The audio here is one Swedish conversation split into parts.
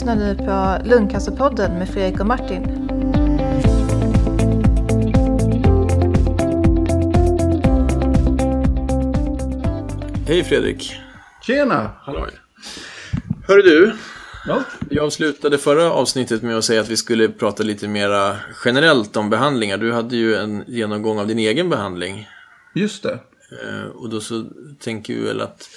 lyssnar nu på Lungcancerpodden med Fredrik och Martin. Hej Fredrik! Tjena! Halloj! Hör du, Ja. vi avslutade förra avsnittet med att säga att vi skulle prata lite mera generellt om behandlingar. Du hade ju en genomgång av din egen behandling. Just det. Eh, Och då så tänker vi väl att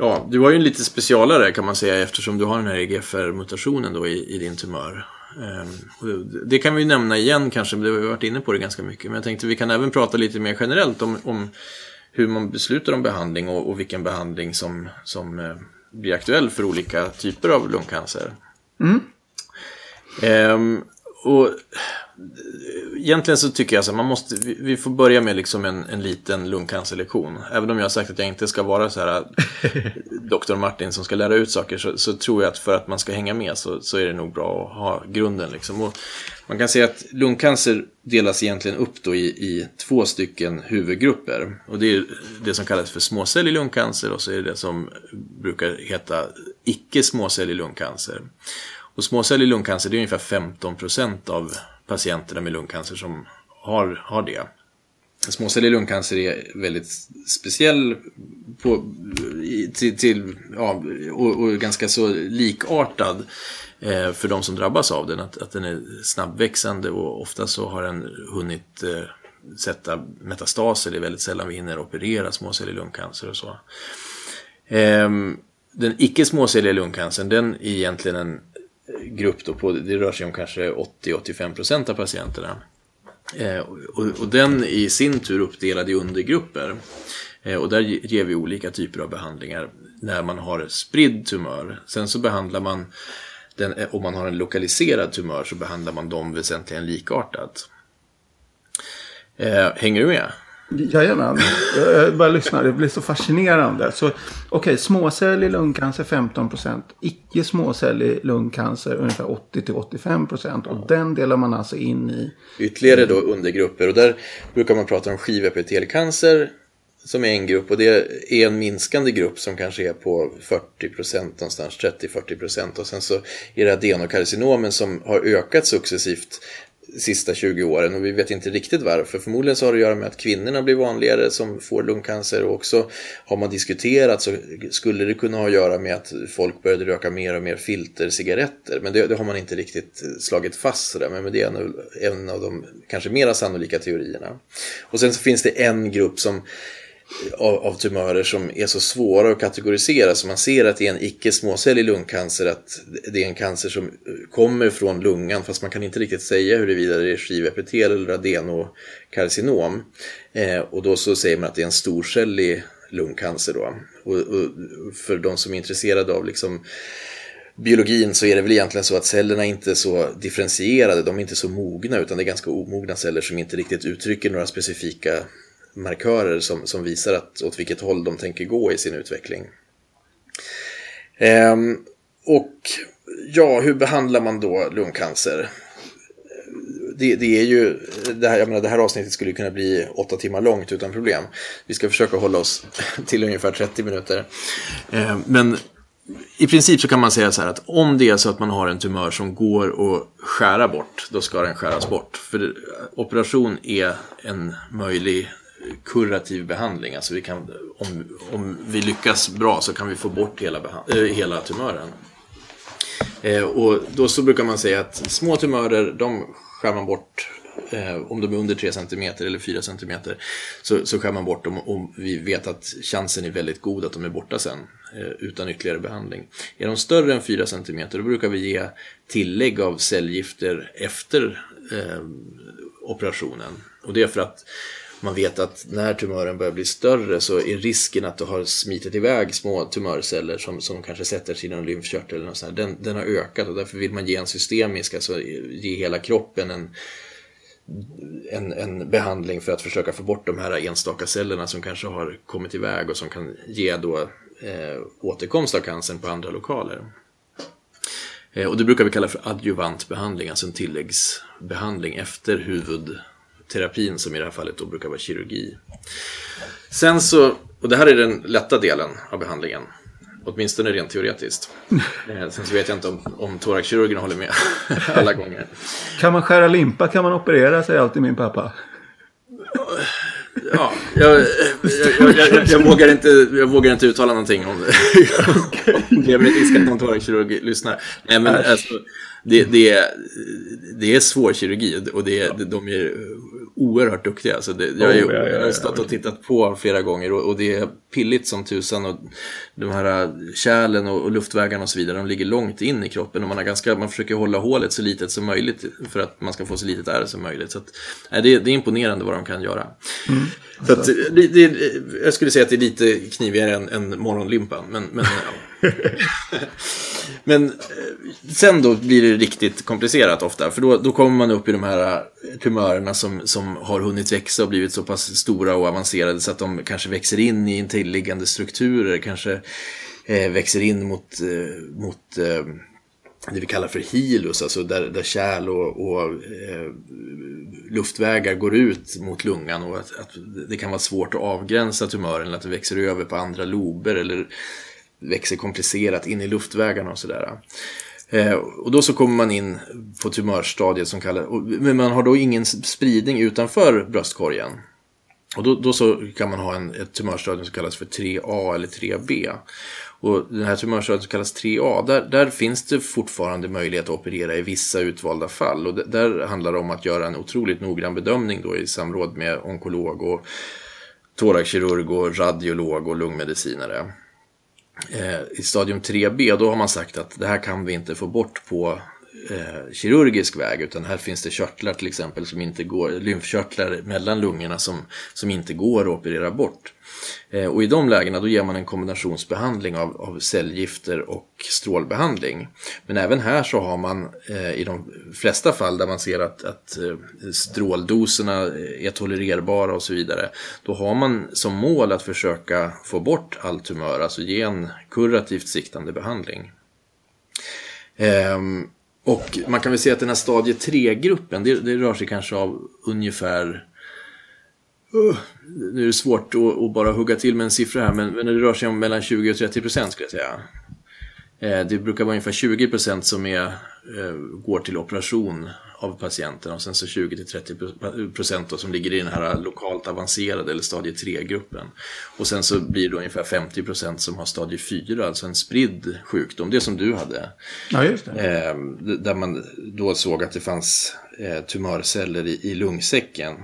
Ja, du har ju en lite specialare kan man säga eftersom du har den här EGFR-mutationen då i, i din tumör. Eh, och Det kan vi ju nämna igen kanske, men det har vi varit inne på det ganska mycket. Men jag tänkte vi kan även prata lite mer generellt om, om hur man beslutar om behandling och, och vilken behandling som, som eh, blir aktuell för olika typer av lungcancer. Ehm, och egentligen så tycker jag så här, man måste, vi, vi får börja med liksom en, en liten lungcancerlektion. Även om jag har sagt att jag inte ska vara så här doktor Martin som ska lära ut saker så, så tror jag att för att man ska hänga med så, så är det nog bra att ha grunden. Liksom. Och man kan säga att lungcancer delas egentligen upp då i, i två stycken huvudgrupper. Och det är det som kallas för småcellig lungcancer och så är det det som brukar heta icke småcellig lungcancer. Och småcellig lungcancer det är ungefär 15% av patienterna med lungcancer som har, har det. Småcellig lungcancer är väldigt speciell på, till, till, ja, och, och ganska så likartad eh, för de som drabbas av den. Att, att den är snabbväxande och ofta så har den hunnit eh, sätta metastaser. Det är väldigt sällan vi hinner operera småcellig lungcancer och så. Eh, den icke småcelliga lungcancern, den är egentligen en grupp då på, det rör sig om kanske 80-85% av patienterna. Eh, och, och den i sin tur uppdelad i undergrupper. Eh, och där ger vi olika typer av behandlingar när man har spridd tumör. Sen så behandlar man den, eh, om man har en lokaliserad tumör så behandlar man dem väsentligen likartat. Hänger du med? Jajamän. Jag bara lyssnar. Det blir så fascinerande. Så, Okej, småcellig lungcancer 15%. Icke småcellig lungcancer ungefär 80-85%. Och den delar man alltså in i. ytterligare då undergrupper. Och där brukar man prata om skivepitelcancer som är en grupp och det är en minskande grupp som kanske är på 40% någonstans, 30-40% och sen så är det adenokarcinomen som har ökat successivt sista 20 åren och vi vet inte riktigt varför. Förmodligen så har det att göra med att kvinnorna blir vanligare som får lungcancer och också har man diskuterat så skulle det kunna ha att göra med att folk började röka mer och mer filtercigaretter. Men det, det har man inte riktigt slagit fast sådär. Men det är en, en av de kanske mera sannolika teorierna. Och sen så finns det en grupp som av, av tumörer som är så svåra att kategorisera så man ser att det är en icke småcellig lungcancer, att det är en cancer som kommer från lungan fast man kan inte riktigt säga huruvida det är skivepitel eller adenokarcinom. Eh, och då så säger man att det är en storcellig lungcancer då. Och, och för de som är intresserade av liksom biologin så är det väl egentligen så att cellerna inte är så differentierade, de är inte så mogna utan det är ganska omogna celler som inte riktigt uttrycker några specifika markörer som, som visar att, åt vilket håll de tänker gå i sin utveckling. Ehm, och ja, hur behandlar man då lungcancer? Det, det är ju, det här, jag menar, det här avsnittet skulle kunna bli åtta timmar långt utan problem. Vi ska försöka hålla oss till ungefär 30 minuter. Ehm, men i princip så kan man säga så här att om det är så att man har en tumör som går att skära bort, då ska den skäras bort. För operation är en möjlig kurativ behandling. Alltså vi kan, om, om vi lyckas bra så kan vi få bort hela, äh, hela tumören. Eh, och då så brukar man säga att små tumörer, de skär man bort eh, om de är under 3 cm eller 4 cm så, så skär man bort dem och vi vet att chansen är väldigt god att de är borta sen eh, utan ytterligare behandling. Är de större än 4 cm då brukar vi ge tillägg av cellgifter efter eh, operationen. Och det är för att man vet att när tumören börjar bli större så är risken att du har smitit iväg små tumörceller som, som kanske sätter sig i någon lymfkörtel eller något sånt här, den, den har ökat och därför vill man ge en systemisk, alltså ge hela kroppen en, en, en behandling för att försöka få bort de här enstaka cellerna som kanske har kommit iväg och som kan ge då eh, återkomst av cancern på andra lokaler. Eh, och det brukar vi kalla för adjuvant behandling, alltså en tilläggsbehandling efter huvud huvudterapin som i det här fallet då brukar vara kirurgi. Sen så, och det här är den lätta delen av behandlingen. Åtminstone rent teoretiskt. Eh, Sen så vet jag inte om, om thoraxkirurgerna håller med alla gånger. Kan man skära limpa kan man operera, säger alltid min pappa. Ja, jag, jag, jag, jag, vågar inte, jag vågar inte uttala någonting om det. Det är väl risk att någon thoraxkirurg lyssnar. Nej, men alltså, det, det, är, det är svår kirurgi och det, de är oerhört duktiga. Alltså det, jag, Oh, ja, ja, jag har stått och tittat på flera gånger och, och det är pilligt som tusan. Och de här kärlen och, och luftvägarna och så vidare, de ligger långt in i kroppen och man, har ganska, man försöker hålla hålet så litet som möjligt för att man ska få så litet ärr som möjligt. Så att, nej, det, det är imponerande vad de kan göra. Så att, det, det, jag skulle säga att det är lite knivigare än, än morgonlimpan. Men, men, ja. men eh, sen då blir det riktigt komplicerat ofta. För då, då kommer man upp i de här eh, tumörerna som, som har hunnit växa och blivit så pass stora och avancerade så att de kanske växer in i intilliggande strukturer. Kanske eh, växer in mot, eh, mot eh, det vi kallar för hilus, alltså där, där kärl och, och eh, luftvägar går ut mot lungan och att, att det kan vara svårt att avgränsa tumören eller att det växer över på andra lober eller växer komplicerat in i luftvägarna och sådär. Eh, och då så kommer man in på tumörstadiet som kallas, och- men man har då ingen spridning utanför bröstkorgen. Och då, då så kan man ha en, ett tumörstadium som kallas för 3A eller 3B. Och den här tumörstadiet som kallas 3A, där, där finns det fortfarande möjlighet att operera i vissa utvalda fall. Och där handlar det om att göra en otroligt noggrann bedömning då i samråd med onkolog och thoraxkirurg och radiolog och lungmedicinare. Eh, I stadium 3B då har man sagt att det här kan vi inte få bort på eh, kirurgisk väg utan här finns det körtlar till exempel som inte går, lymfkörtlar mellan lungorna som, som inte går att operera bort. Eh, och i de lägena då ger man en kombinationsbehandling av, av cellgifter och strålbehandling. Men även här så har man eh, i de flesta fall där man ser att, att eh, stråldoserna är tolererbara och så vidare. Då har man som mål att försöka få bort all tumör, alltså ge en kurativt siktande behandling. Ehm, och man kan väl säga att den här stadie 3-gruppen, det, det rör sig kanske av ungefär Uh, nu är det svårt att, att bara hugga till med en siffra här, men, men det rör sig om mellan 20 och 30 procent skulle jag säga. Eh, det brukar vara ungefär 20 procent som är, eh, går till operation av patienten och sen så 20 till 30 procent som ligger i den här lokalt avancerade eller stadie 3-gruppen. Och sen så blir det ungefär 50 procent som har stadie 4, alltså en spridd sjukdom, det som du hade. Ja, just det. Eh, där man då såg att det fanns tumörceller i, lungsäcken.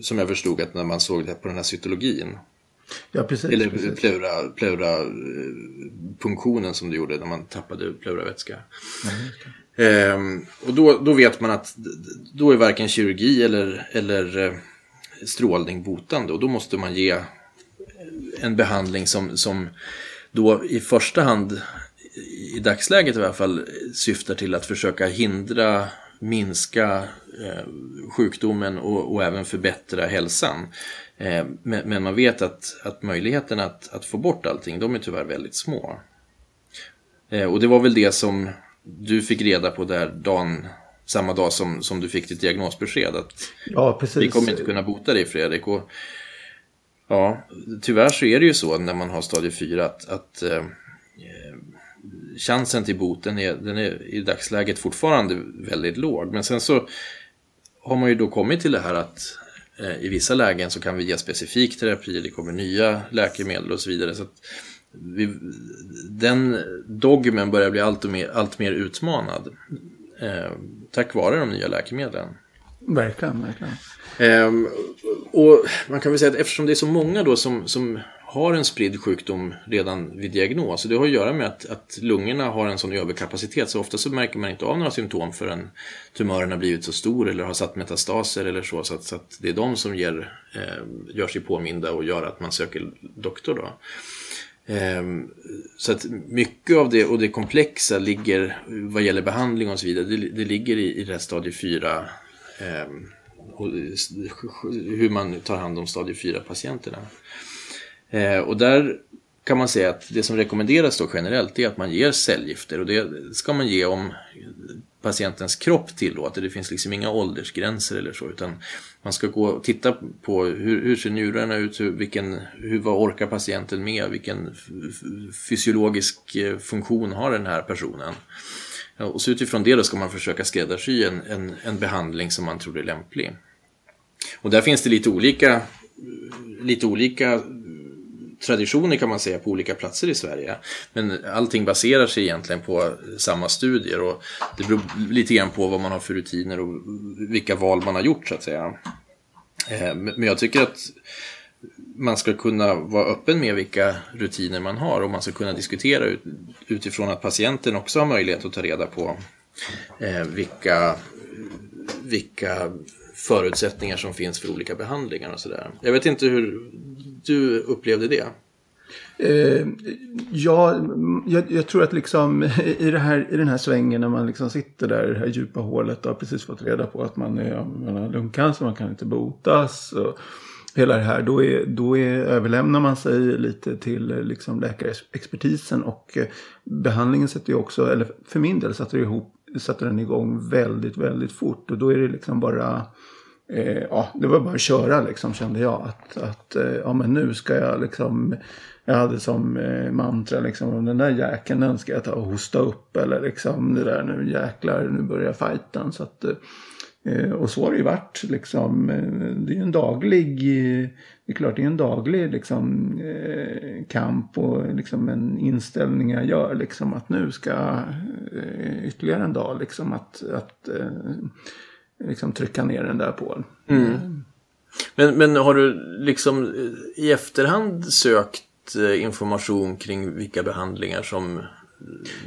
Som jag förstod att när man såg det på den här cytologin. Ja, precis. Eller precis. pleura, pleura eh, som du gjorde när man tappade pleuravätska. Ehm, och då, då vet man att då är varken kirurgi eller, eller eh, strålning botande. Och då måste man ge en behandling som, som då i första hand, i dagsläget i alla fall, syftar till att försöka hindra, minska eh, sjukdomen och, och även förbättra hälsan. Eh, men, men man vet att, att möjligheterna att, att få bort allting, de är tyvärr väldigt små. Eh, och det var väl det som du fick reda på där dagen, samma dag som, som du fick ditt diagnosbesked. Att Ja, precis. vi kommer inte kunna bota dig Fredrik. Och, ja, tyvärr så är det ju så när man har stadie 4 att, att eh, chansen till boten är, den är i dagsläget fortfarande väldigt låg. Men sen så har man ju då kommit till det här att eh, i vissa lägen så kan vi ge specifik terapi, det kommer nya läkemedel och så vidare. Så att vi, den dogmen börjar bli allt, mer, allt mer utmanad eh, tack vare de nya läkemedlen. Verkligen, verkligen. Ehm, och man kan väl säga att eftersom det är så många då som, som har en spridd sjukdom redan vid diagnos, det har att göra med att, att lungorna har en sån överkapacitet, så ofta så märker man inte av några symptom förrän tumören har blivit så stor eller har satt metastaser eller så, så att, så att det är de som ger, eh, gör sig påminda och gör att man söker doktor då. Ehm, så att mycket av det och det komplexa ligger vad gäller behandling och så vidare, det, det ligger i, i det här stadie 4 eh, hur man tar hand om stadie 4-patienterna. Eh, och där kan man säga att det som rekommenderas då generellt är att man ger cellgifter och det ska man ge om patientens kropp tillåter. Det finns liksom inga åldersgränser eller så utan man ska gå och titta på hur, hur ser njurarna ut, hur, vilken, hur, vad orkar patienten med, vilken fysiologisk eh, funktion har den här personen. Och så utifrån det då ska man försöka skräddarsy en, en, en behandling som man tror är lämplig. Och där finns det lite olika, lite olika traditioner kan man säga på olika platser i Sverige. Men allting baserar sig egentligen på samma studier och det beror lite grann på vad man har för rutiner och vilka val man har gjort så att säga. Eh, men jag tycker att man ska kunna vara öppen med vilka rutiner man har och man ska kunna diskutera utifrån att patienten också har möjlighet att ta reda på eh, vilka, vilka förutsättningar som finns för olika behandlingar och sådär. Jag vet inte hur du upplevde det? Eh, ja, jag, jag, tror att liksom i, det här, i den här svängen när man liksom sitter där i det här djupa hålet och har precis fått reda på att man, är, man har lungcancer, man kan inte botas. Och hela det här, då, är, då är, överlämnar man sig lite till eh, liksom läkarexpertisen och eh, behandlingen sätter ju också, eller för min del sätter, ihop, sätter den igång väldigt, väldigt fort och då är det liksom bara eh, ja, det var bara att köra liksom kände jag. Att, att eh, ja, men nu ska jag liksom. Jag hade som eh, mantra liksom. Den där jäkeln den ska jag ta och hosta upp. Eller liksom det där nu jäklar nu börjar fighten. Så att, eh, och så har det ju varit liksom. Eh, det är ju en daglig. Det är klart det är en daglig liksom, eh, kamp och liksom en inställning jag gör. Liksom, att nu ska eh, ytterligare en dag liksom att, att eh, liksom trycka ner den där på. Mm. Men, men har du liksom i efterhand sökt eh, information kring vilka behandlingar som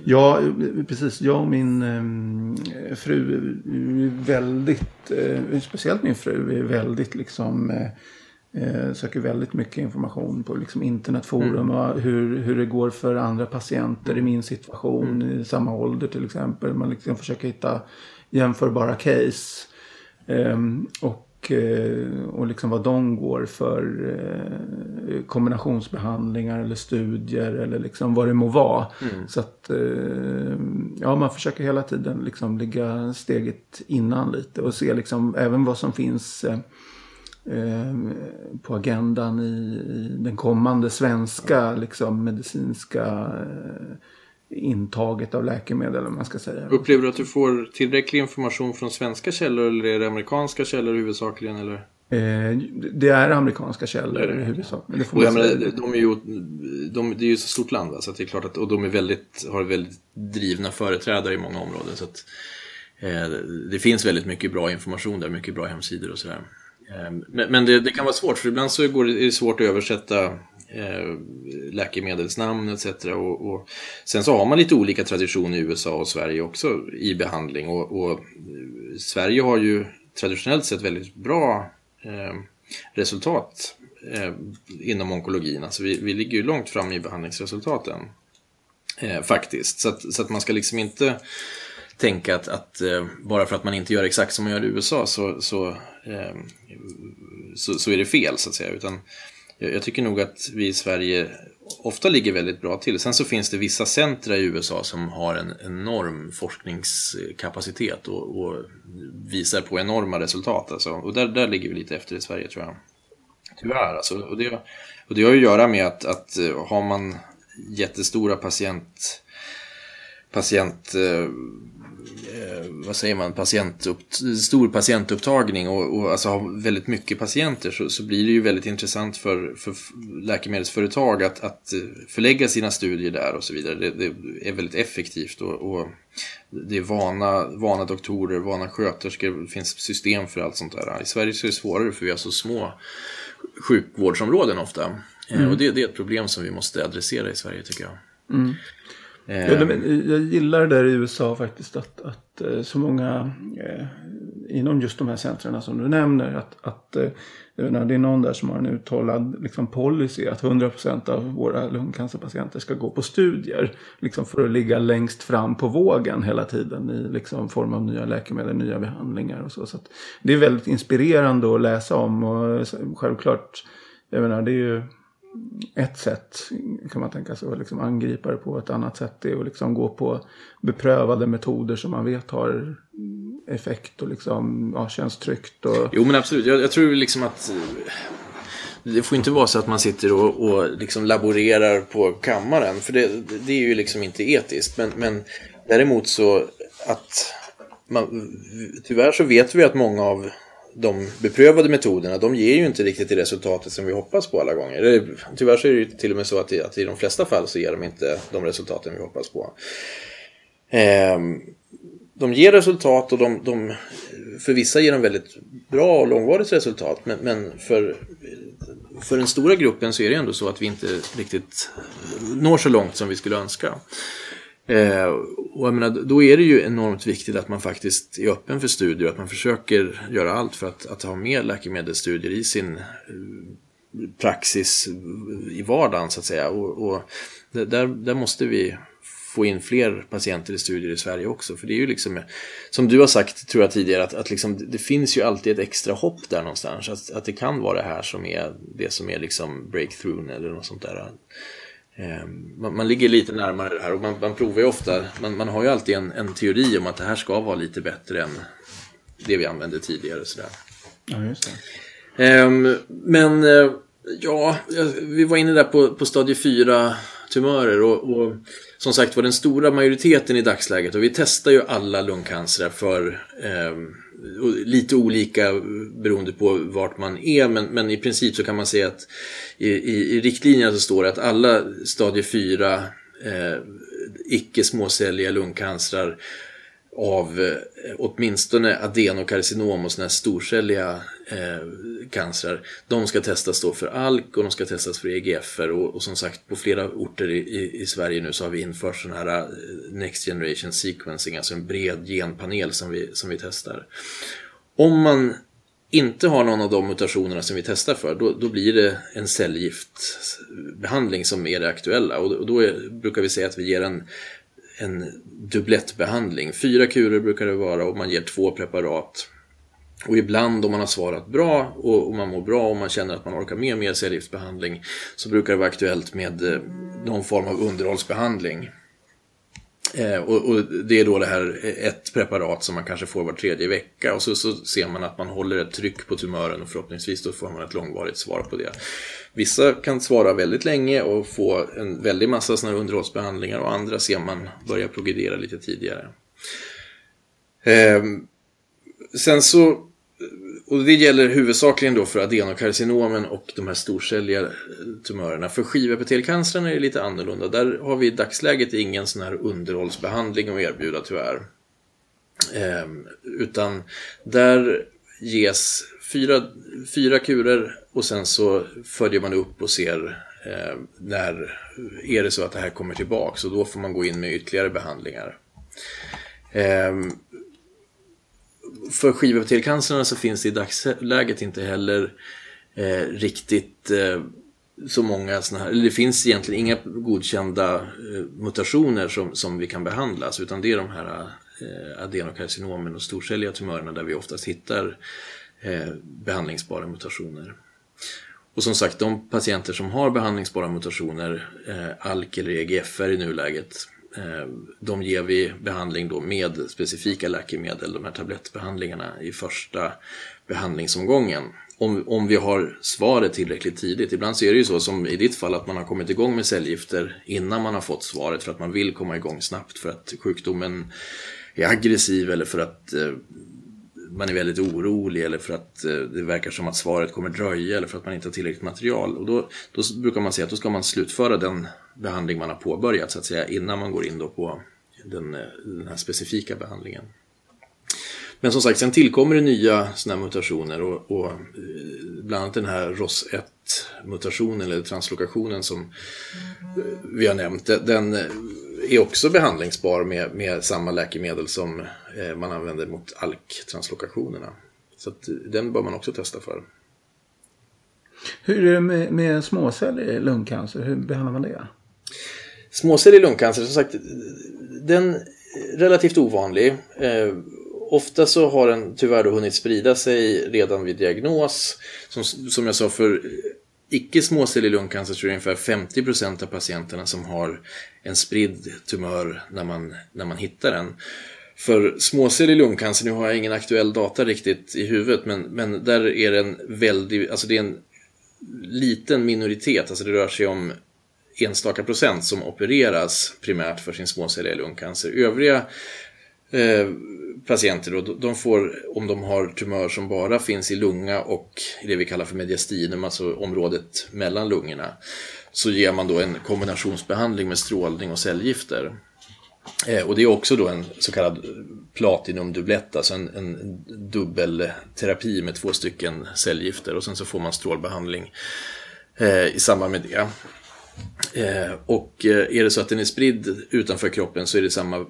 Ja, precis. Jag och min eh, fru är väldigt, eh, speciellt min fru, är väldigt liksom eh, eh, söker väldigt mycket information på liksom internetforum mm. och hur, hur det går för andra patienter i min situation mm. i samma ålder till exempel. Man liksom försöker hitta jämförbara case. Ehm, och, eh, och liksom vad de går för eh, kombinationsbehandlingar eller studier eller liksom vad det må vara. Mm. Så att eh, ja, man försöker hela tiden liksom ligga steget innan lite och se liksom även vad som finns på agendan i, den kommande svenska liksom, medicinska intaget av läkemedel om man ska säga. Upplever du att du får tillräcklig information från svenska källor eller är det amerikanska källor huvudsakligen? Eller? Eh, det är amerikanska källor i huvudsak. Men det, får man menar, de är ju, de, det är ju så stort land va? så att det är klart att och de är väldigt, har väldigt drivna företrädare i många områden. Så att, eh, det finns väldigt mycket bra information där, mycket bra hemsidor och sådär. Eh, men, men det, det, kan vara svårt för ibland så går det, är det svårt att översätta eh, läkemedelsnamn etc. Och, och, sen så har man lite olika traditioner i USA och Sverige också i behandling. Och, och eh, Sverige har ju traditionellt sett väldigt bra eh, resultat eh, inom onkologin. Alltså vi, vi ligger ju långt fram i behandlingsresultaten. Eh, faktiskt. Så att, så att man ska liksom inte tänka att, att eh, bara för att man inte gör exakt som man gör i USA så, så, eh, så, så, är det fel så att säga. Utan jag tycker nog att vi i Sverige ofta ligger väldigt bra till. Sen så finns det vissa centra i USA som har en enorm forskningskapacitet och, och visar på enorma resultat. Alltså. Och där, där ligger vi lite efter i Sverige tror jag. Tyvärr. Alltså. Och, det, och det har att göra med att, att eh, har man jättestora patient, patient eh, vad säger man, patientupp, stor patientupptagning och, och alltså har väldigt mycket patienter så, så blir det ju väldigt intressant för, för läkemedelsföretag att, att förlägga sina studier där och så vidare. Det, det är väldigt effektivt och, och, det är vana, vana doktorer, vana sköterskor, det finns system för allt sånt där. I Sverige så är det svårare för vi har så små sjukvårdsområden ofta. Eh, mm. Och det, det, är ett problem som vi måste adressera i Sverige tycker jag. Mm. Eh. Ja, men jag gillar det där i USA faktiskt att, att eh, så många eh, inom just de här centren som du nämner att, att eh, det är någon där som har en uttalad liksom, policy att 100% av våra lungcancerpatienter ska gå på studier. Liksom för att ligga längst fram på vågen hela tiden i liksom, form av nya läkemedel, nya behandlingar och så. så det är väldigt inspirerande att läsa om och eh, självklart, jag menar det är ju ett sätt kan man tänka sig att liksom angripa det på. Ett annat sätt är att liksom gå på beprövade metoder som man vet har effekt och liksom, ja, känns tryggt. Och... Jo men absolut, jag, jag tror liksom att eh, det får inte vara så att man sitter och, och liksom laborerar på kammaren. För det, det är ju liksom inte etiskt. Men, men däremot så att man, tyvärr så vet vi att många av de beprövade metoderna, de ger ju inte riktigt det resultatet som vi hoppas på alla gånger. Tyvärr så är det ju till och med så att, att i de flesta fall så ger de inte de resultaten vi hoppas på. Ehm, de ger resultat och de, de, för vissa ger de väldigt bra och långvarigt resultat. Men, men, för, för den stora gruppen så är det ändå så att vi inte riktigt når så långt som vi skulle önska. Eh, och jag menar, då är det ju enormt viktigt att man faktiskt är öppen för studier och att man försöker göra allt för att, att ha med läkemedelsstudier i sin eh, praxis i vardagen så att säga. Och, och där, där måste vi få in fler patienter i studier i Sverige också. För det är ju liksom, som du har sagt tror jag tidigare, att, att liksom, det finns ju alltid ett extra hopp där någonstans. Att, att det kan vara det här som är det som är liksom breakthrough eller något sånt där. Ehm, man, man, ligger lite närmare det här och man, man provar ju ofta, man, man, har ju alltid en, en, teori om att det här ska vara lite bättre än det vi använde tidigare. Sådär. Ja, just det. Um, men uh, ja, vi var inne där på, på stadie 4 tumörer och, och, som sagt var den stora majoriteten i dagsläget och vi testar ju alla lungcancer för um, lite olika beroende på vart man är men, men i princip så kan man säga att i, i, i riktlinjerna så står det att alla stadie 4 eh, icke småcelliga lungcancrar av eh, åtminstone adenokarcinom och sådana här storcelliga eh, cancrar. De ska testas då för ALK och de ska testas för EGFR och, och som sagt på flera orter i, i, i, Sverige nu så har vi infört sån här eh, Next Generation Sequencing, alltså en bred genpanel som vi, som vi testar. Om man inte har någon av de mutationerna som vi testar för, då, då blir det en cellgiftbehandling som är det aktuella. Och, och då är, brukar vi säga att vi ger en en dubblettbehandling. Fyra kurer brukar det vara och man ger två preparat. Och ibland om man har svarat bra och, man mår bra och man känner att man orkar med mer cellgiftsbehandling så brukar det vara aktuellt med eh, någon form av underhållsbehandling. Eh, och, och, det är då det här eh, ett preparat som man kanske får var tredje vecka och så, så ser man att man håller ett tryck på tumören och förhoppningsvis då får man ett långvarigt svar på det. Vissa kan svara väldigt länge och få en väldig massa sådana underhållsbehandlingar och andra ser man börja progredera lite tidigare. Eh, sen så och det gäller huvudsakligen då för adenokarcinomen och de här storcelliga tumörerna. För skivepitelcancern är det lite annorlunda. Där har vi i dagsläget ingen sån här underhållsbehandling att erbjuda tyvärr. Eh, utan där ges fyra, fyra kurer och sen så följer man upp och ser eh, när är det så att det här kommer tillbaks och då får man gå in med ytterligare behandlingar. Eh, för skivepitelcancerna så finns det i dagsläget inte heller eh, riktigt eh, så många sådana här, eller det finns egentligen inga godkända eh, mutationer som, som vi kan behandlas utan det är de här eh, adenokarcinomen och storcelliga tumörerna där vi oftast hittar eh, behandlingsbara mutationer. Och som sagt, de patienter som har behandlingsbara mutationer, eh, ALK eller EGFR i nuläget, Eh, de ger vi behandling då med specifika läkemedel, de här tablettbehandlingarna i första behandlingsomgången. Om, om vi har svaret tillräckligt tidigt. Ibland så är det ju så som i ditt fall att man har kommit igång med cellgifter innan man har fått svaret för att man vill komma igång snabbt för att sjukdomen är aggressiv eller för att eh, man är väldigt orolig eller för att eh, det verkar som att svaret kommer dröja eller för att man inte har tillräckligt material. Och då, då brukar man säga att då ska man slutföra den behandling man har påbörjat så att säga innan man går in då på den, den här specifika behandlingen. Men som sagt, sen tillkommer det nya sådana här mutationer och, och eh, bland annat den här ROS1-mutationen eller translokationen som eh, vi har nämnt. Den eh, är också behandlingsbar med, med samma läkemedel som man använder mot ALK-translokationerna. Så att, den bör man också testa för. Hur är det med, med småcellig lungcancer? Hur behandlar man det? Småcellig lungcancer, som sagt, den är relativt ovanlig. Eh, ofta så har den tyvärr då hunnit sprida sig redan vid diagnos. Som, som jag sa, för icke småcellig lungcancer så är det ungefär 50% av patienterna som har en spridd tumör när man, när man hittar den. För småcellig lungcancer, nu har jag ingen aktuell data riktigt i huvudet, men, men där är det en väldigt, alltså det är en liten minoritet, alltså det rör sig om enstaka procent som opereras primärt för sin småcelliga lungcancer. Övriga eh, patienter då, de får, om de har tumör som bara finns i lunga och i det vi kallar för mediastinum, alltså området mellan lungorna, så ger man då en kombinationsbehandling med strålning och cellgifter. Eh, och det är också då en så kallad platinumdubblett, alltså en, en dubbelterapi med två stycken cellgifter och sen så får man strålbehandling eh, i samband med det. Eh, och eh, är det så att den är spridd utanför kroppen så är det samma eh,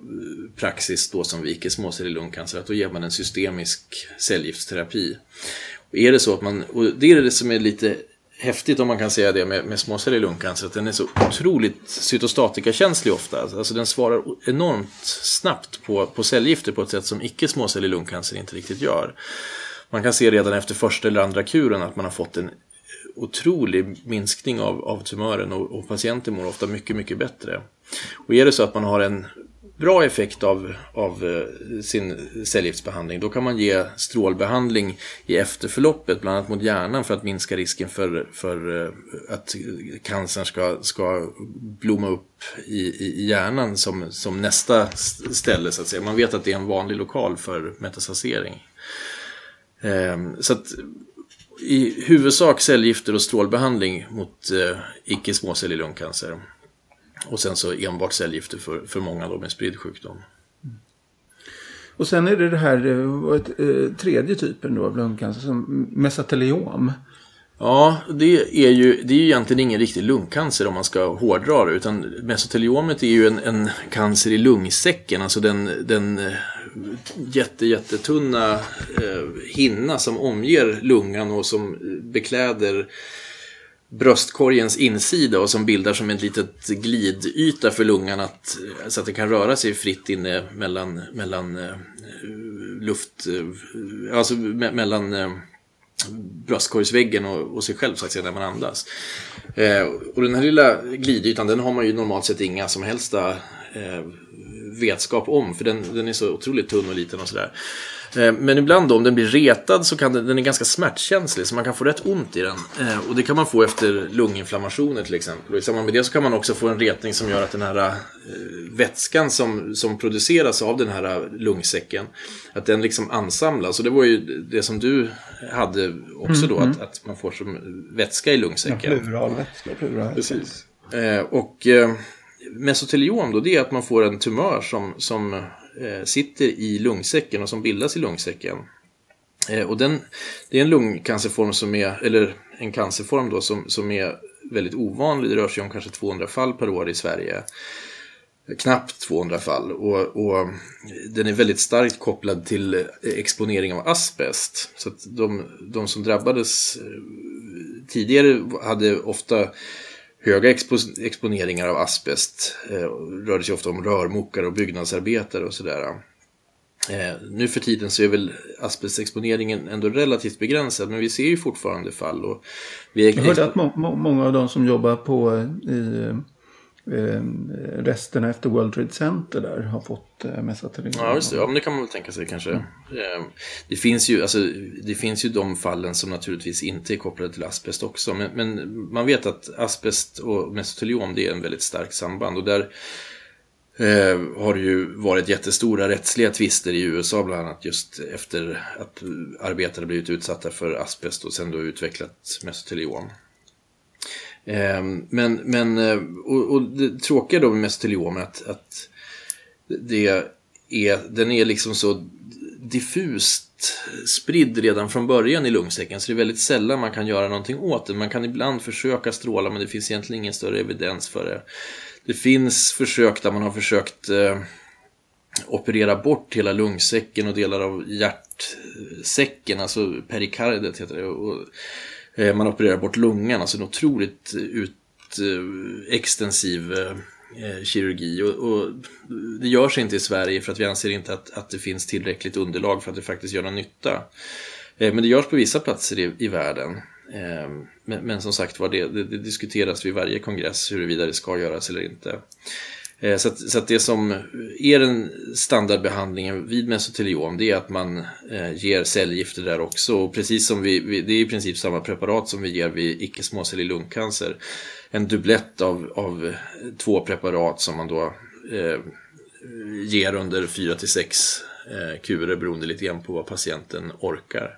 praxis då som vid icke småcellig lungcancer, att då ger man en systemisk cellgiftsterapi. Och är det så att man, och det är det som är lite häftigt om man kan säga det med, med småcellig lungcancer, att den är så otroligt cytostatikakänslig ofta. Alltså, alltså den svarar enormt snabbt på, på cellgifter på ett sätt som icke småcellig lungcancer inte riktigt gör. Man kan se redan efter första eller andra kuren att man har fått en otrolig minskning av, av tumören och, och patienten mår ofta mycket, mycket bättre. Och är det så att man har en bra effekt av, av eh, sin cellgiftsbehandling, då kan man ge strålbehandling i efterförloppet, bland annat mot hjärnan för att minska risken för, för eh, att cancern ska, ska blomma upp i, i hjärnan som, som nästa ställe. Så att säga. Man vet att det är en vanlig lokal för metastasering. Ehm, så att i huvudsak cellgifter och strålbehandling mot eh, icke småcellig lungcancer. Och sen så enbart cellgifter för, för många då med spridd sjukdom. Och sen är det det här eh, eh, tredje typen då av lungcancer, som mesoteliom. Ja, det är ju det är ju egentligen ingen riktig lungcancer om man ska hårdra det. Utan mesoteliomet är ju en, en cancer i lungsäcken, alltså den, den eh, jätte, jättetunna eh, hinna som omger lungan och som bekläder bröstkorgens insida och som bildar som en litet glidyta för lungan att, eh, så att det kan röra sig fritt inne mellan, mellan eh, luft, eh, alltså me mellan eh, bröstkorgsväggen och, och sig själv så att säga när man andas. Eh, och den här lilla glidytan den har man ju normalt sett inga som helst eh, vetskap om för den, den är så otroligt tunn och liten och sådär. Eh, men ibland då, om den blir retad så kan den, den är ganska smärtkänslig så man kan få rätt ont i den. Eh, och det kan man få efter lunginflammationer till exempel. Och i samband med det så kan man också få en retning som gör att den här eh, vätskan som, som produceras av den här lungsäcken, att den liksom ansamlas. Och det var ju det som du hade också då, mm, att, att man får som vätska i lungsäcken. Ja, pluralvätska, plural. Precis. Och mesoteliom då, det är att man får en tumör som, som eh, sitter i lungsäcken och som bildas i lungsäcken. Eh, och den, det är en lungcancerform som är, eller en cancerform då som, som är väldigt ovanlig. Det rör sig om kanske 200 fall per år i Sverige. Knappt 200 fall. Och, och den är väldigt starkt kopplad till eh, exponering av asbest. Så att de, de som drabbades eh, tidigare hade ofta höga expo exponeringar av asbest. Eh, rörde sig ofta om rörmokare och byggnadsarbetare och sådär. Eh, nu för tiden så är väl asbestexponeringen ändå relativt begränsad men vi ser ju fortfarande fall. Och vi är... Jag hörde att må många av de som jobbar på eh, i eh, resterna efter World Trade Center där har fått eh, mesoteliom. Ja, just det. Ja, men det kan man väl tänka sig kanske. Mm. Eh, det, finns ju, alltså, det finns ju de fallen som naturligtvis inte är kopplade till asbest också. Men, men man vet att asbest och mesoteliom det är en väldigt starkt samband. Och där eh, har det ju varit jättestora rättsliga tvister i USA bland annat just efter att arbetare blivit utsatta för asbest och sen då utvecklat mesoteliom. Ehm, men, men eh, och, och det tråkiga då med mesoteliom är att, att det är, den är liksom så diffust spridd redan från början i lungsäcken så det är väldigt sällan man kan göra någonting åt den. Man kan ibland försöka stråla men det finns egentligen ingen större evidens för det. Det finns försök där man har försökt eh, operera bort hela lungsäcken och delar av hjärtsäcken, alltså perikardet heter det. Och, Eh, man opererar bort lungan, alltså en otroligt eh, ut, eh, extensiv kirurgi. Och, och, det görs inte i Sverige för att vi anser inte att, att det finns tillräckligt underlag för att det faktiskt gör någon nytta. Men det görs på vissa platser i, i världen. Men, men, som sagt var, det, det, det, diskuteras vid varje kongress huruvida det ska göras eller inte. Eh, så, att, så att det som är den standardbehandlingen vid mesoteliom det är att man eh, ger cellgifter där också. Och precis som vi, vi, det är i princip samma preparat som vi ger vid icke-småcellig lungcancer. En dubblett av, av eh, två preparat som man då eh, ger under 4 till 6 eh, kurer beroende lite grann på vad patienten orkar.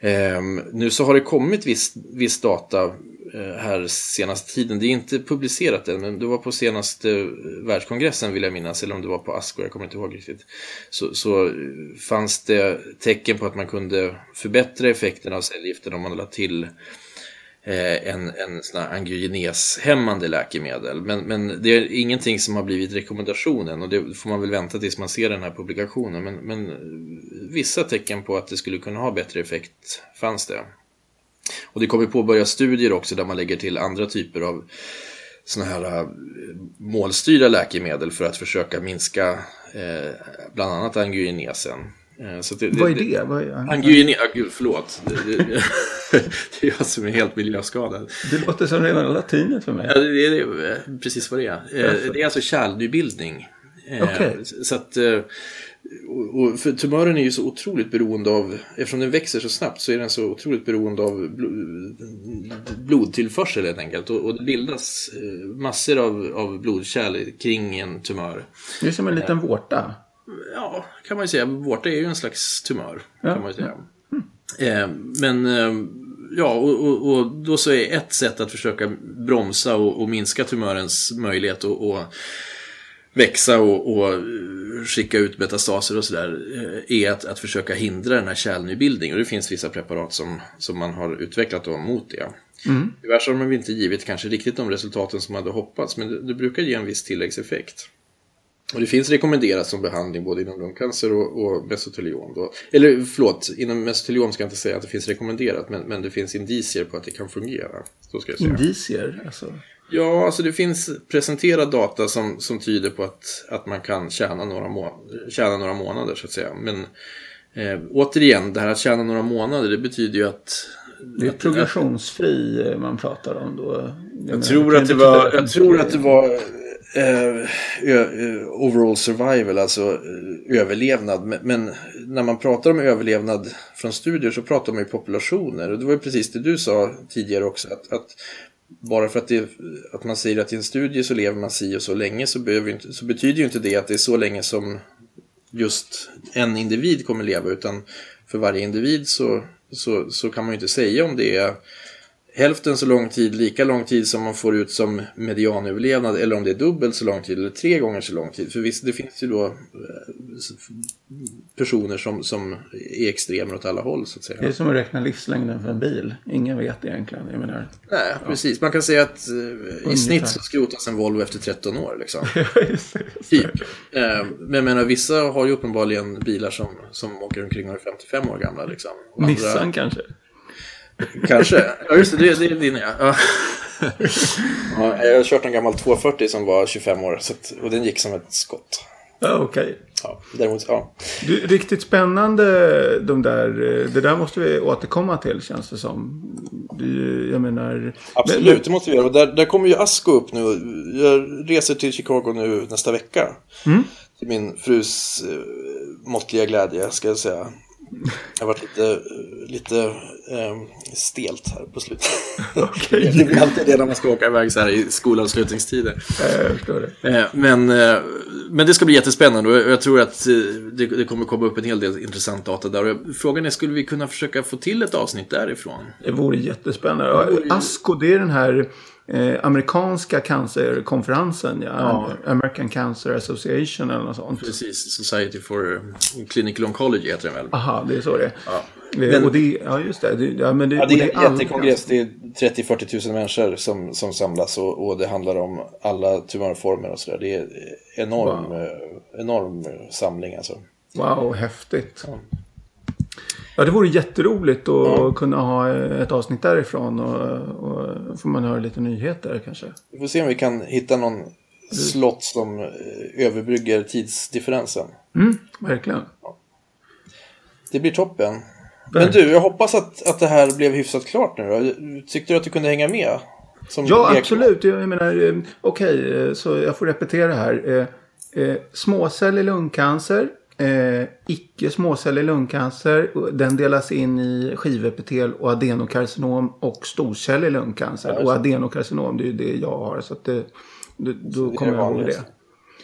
Ehm, nu så har det kommit viss, viss data eh, här senaste tiden. Det är inte publicerat än, men det var på senaste eh, världskongressen vill jag minnas, eller om det var på Asko, jag kommer inte ihåg riktigt. Så, så eh, fanns det tecken på att man kunde förbättra effekten av cellgiften om man lade till Eh, Eh, en, en sån här angiogeneshämmande läkemedel. Men, men det är ingenting som har blivit rekommendationen och det får man väl vänta tills man ser den här publikationen. Men, men vissa tecken på att det skulle kunna ha bättre effekt fanns det. Och det kommer påbörja studier också där man lägger till andra typer av sådana här eh, målstyrda läkemedel för att försöka minska eh, bland annat angiogenesen. Eh, det, Vad är det? Vad är... Angiogen... Ah, gud, förlåt. Det, det, det, är jag som är helt miljöskadad. Det låter som rena latinet för mig. Ja, det, är eh, precis vad det är. Eh, det är alltså kärlnybildning. Okay. Så att, och för tumören är ju så otroligt beroende av, eftersom den växer så snabbt så är den så otroligt beroende av blodtillförsel helt enkelt. Och, det bildas massor av, av blodkärl kring en tumör. Det är som en liten vårta ja, kan man ju säga. Vårta är ju en slags tumör. Ja. Kan man säga. Mm. Eh, men eh, ja, och, och, och, då så är ett sätt att försöka bromsa och, och minska tumörens möjlighet att växa och, och, skicka ut metastaser och sådär eh, är att, att försöka hindra den här kärlnybildningen. Och det finns vissa preparat som, som man har utvecklat då mot det. Mm. Tyvärr så har de inte givit kanske riktigt de resultaten som man hade hoppats men det, det brukar ge en viss tilläggseffekt. Och det finns rekommenderat som behandling både inom lungcancer och, och mesoteliom. Då. Eller förlåt, inom mesoteliom ska jag inte säga att det finns rekommenderat, men, men det finns indicier på att det kan fungera. Så ska jag säga. Indicier? Alltså. Ja, alltså det finns presenterad data som, som tyder på att, att man kan tjäna några, må tjäna några månader så att säga. Men eh, återigen, det här att tjäna några månader, det betyder ju att det är progressionsfri man pratar om då. Jag, jag tror, att det var, jag tror att det var eh, overall survival, alltså eh, överlevnad. Men, men, när man pratar om överlevnad från studier så pratar man ju populationer. Och det var ju precis det du sa tidigare också. Att, att bara för att, det, att man säger att i en studie så lever man si och så länge så, inte, så betyder ju inte det att det är så länge som just en individ kommer leva. Utan för varje individ så, så, så kan man ju inte säga om det är hälften så lång tid, lika lång tid som man får ut som medianöverlevnad eller om det är dubbelt så lång tid eller tre gånger så lång tid. För visst, det finns ju då eh, personer som, som är extremer åt alla håll så att säga. Det är som att räkna livslängden för en bil. Ingen vet egentligen. Jag menar, Nej, ja. precis. Man kan säga att uh, i snitt så skrotas en Volvo efter 13 år. Liksom. typ. Uh, men jag menar, vissa har ju uppenbarligen bilar som, som åker omkring och är 55 år gamla. Liksom. Andra... Nissan kanske? Kanske. Ja, just det. Det, är din ja. ja. ja. Jag har kört en gammal 240 som var 25 år. Så att, och den gick som ett skott. Ja, okej. Okay. Ja, däremot, ja. Du, riktigt spännande de där. Det där måste vi återkomma till känns det som. Du, jag menar. Absolut, men, det måste vi göra. Och där, där kommer ju Asko upp nu. Jag reser till Chicago nu nästa vecka. Mm. Till min frus eh, måttliga glädje, ska jag säga. Det har varit lite, lite eh, stelt här på slutet. Okay. det blir alltid det när man ska åka iväg så här i skolavslutningstider. Jag förstår det. Eh, men, eh, men det ska bli jättespännande och jag tror att eh, det, det, kommer komma upp en hel del intressant data där. Och frågan är, skulle vi kunna försöka få till ett avsnitt därifrån? Det vore jättespännande. ASCO, det är den här eh, amerikanska cancerkonferensen. Ja, ja. American Cancer Association eller något sånt. Precis, Society for Clinical Oncology heter den väl. Aha, det är så det är. Ja. Men, och det, ja, just det. det ja, men det, ja, det är en jättekongress. Det är 30-40 tusen människor som, som samlas och, och det handlar om alla tumörformer och sådär. Det är enorm, wow. Eh, enorm samling alltså. Wow, häftigt. Ja. Ja, det vore jätteroligt att ja. kunna ha ett avsnitt därifrån och, och får man höra lite nyheter kanske. Vi får se om vi kan hitta någon slott som eh, överbrygger tidsdifferensen. Mm, verkligen. Ja. Det blir toppen. Men du, jag hoppas att, att det här blev hyfsat klart nu då. Tyckte du att du kunde hänga med? Ja, lek- absolut. Jag menar, eh, okej, eh, så jag får repetera här. Småcellig lungcancer, eh, icke småcellig lungcancer. Den delas in i skivepitel och adenokarcinom och storcellig lungcancer. Ja, och adenokarcinom, det är ju det jag har. Så att det, det, då det kommer jag ihåg det.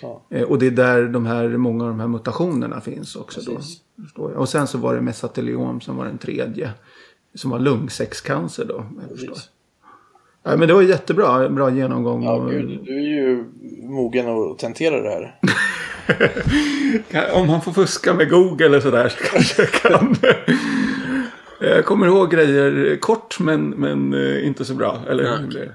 Ja. Eh, Och det är där de här, många av de här mutationerna finns också. Då, Precis. jag. Och sen så var det mesoteliom som var den tredje. Som var lungsäckscancer då. Jag. Ja, men det var jättebra bra genomgång. Ja, och, gud, du är ju mogen att tentera det här. Om man får fuska med Google eller sådär så kanske jag kan. jag kommer ihåg grejer kort men, men eh, inte så bra. Eller Ja. hur blir det?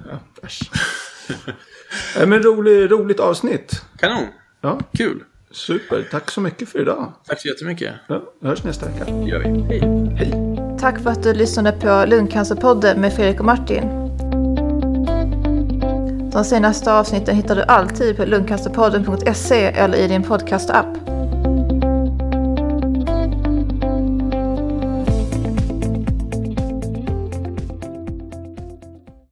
Ja, men rolig, roligt avsnitt. Kanon! Ja, Kul! super. Tack så mycket för idag. Tack så jättemycket. Ja, vi hörs nästa vecka. Det gör vi. Hej! Hej. Tack för att du lyssnade på Lungcancerpodden med Fredrik och Martin. De senaste avsnitten hittar du alltid på lungcancerpodden.se eller i din podcastapp.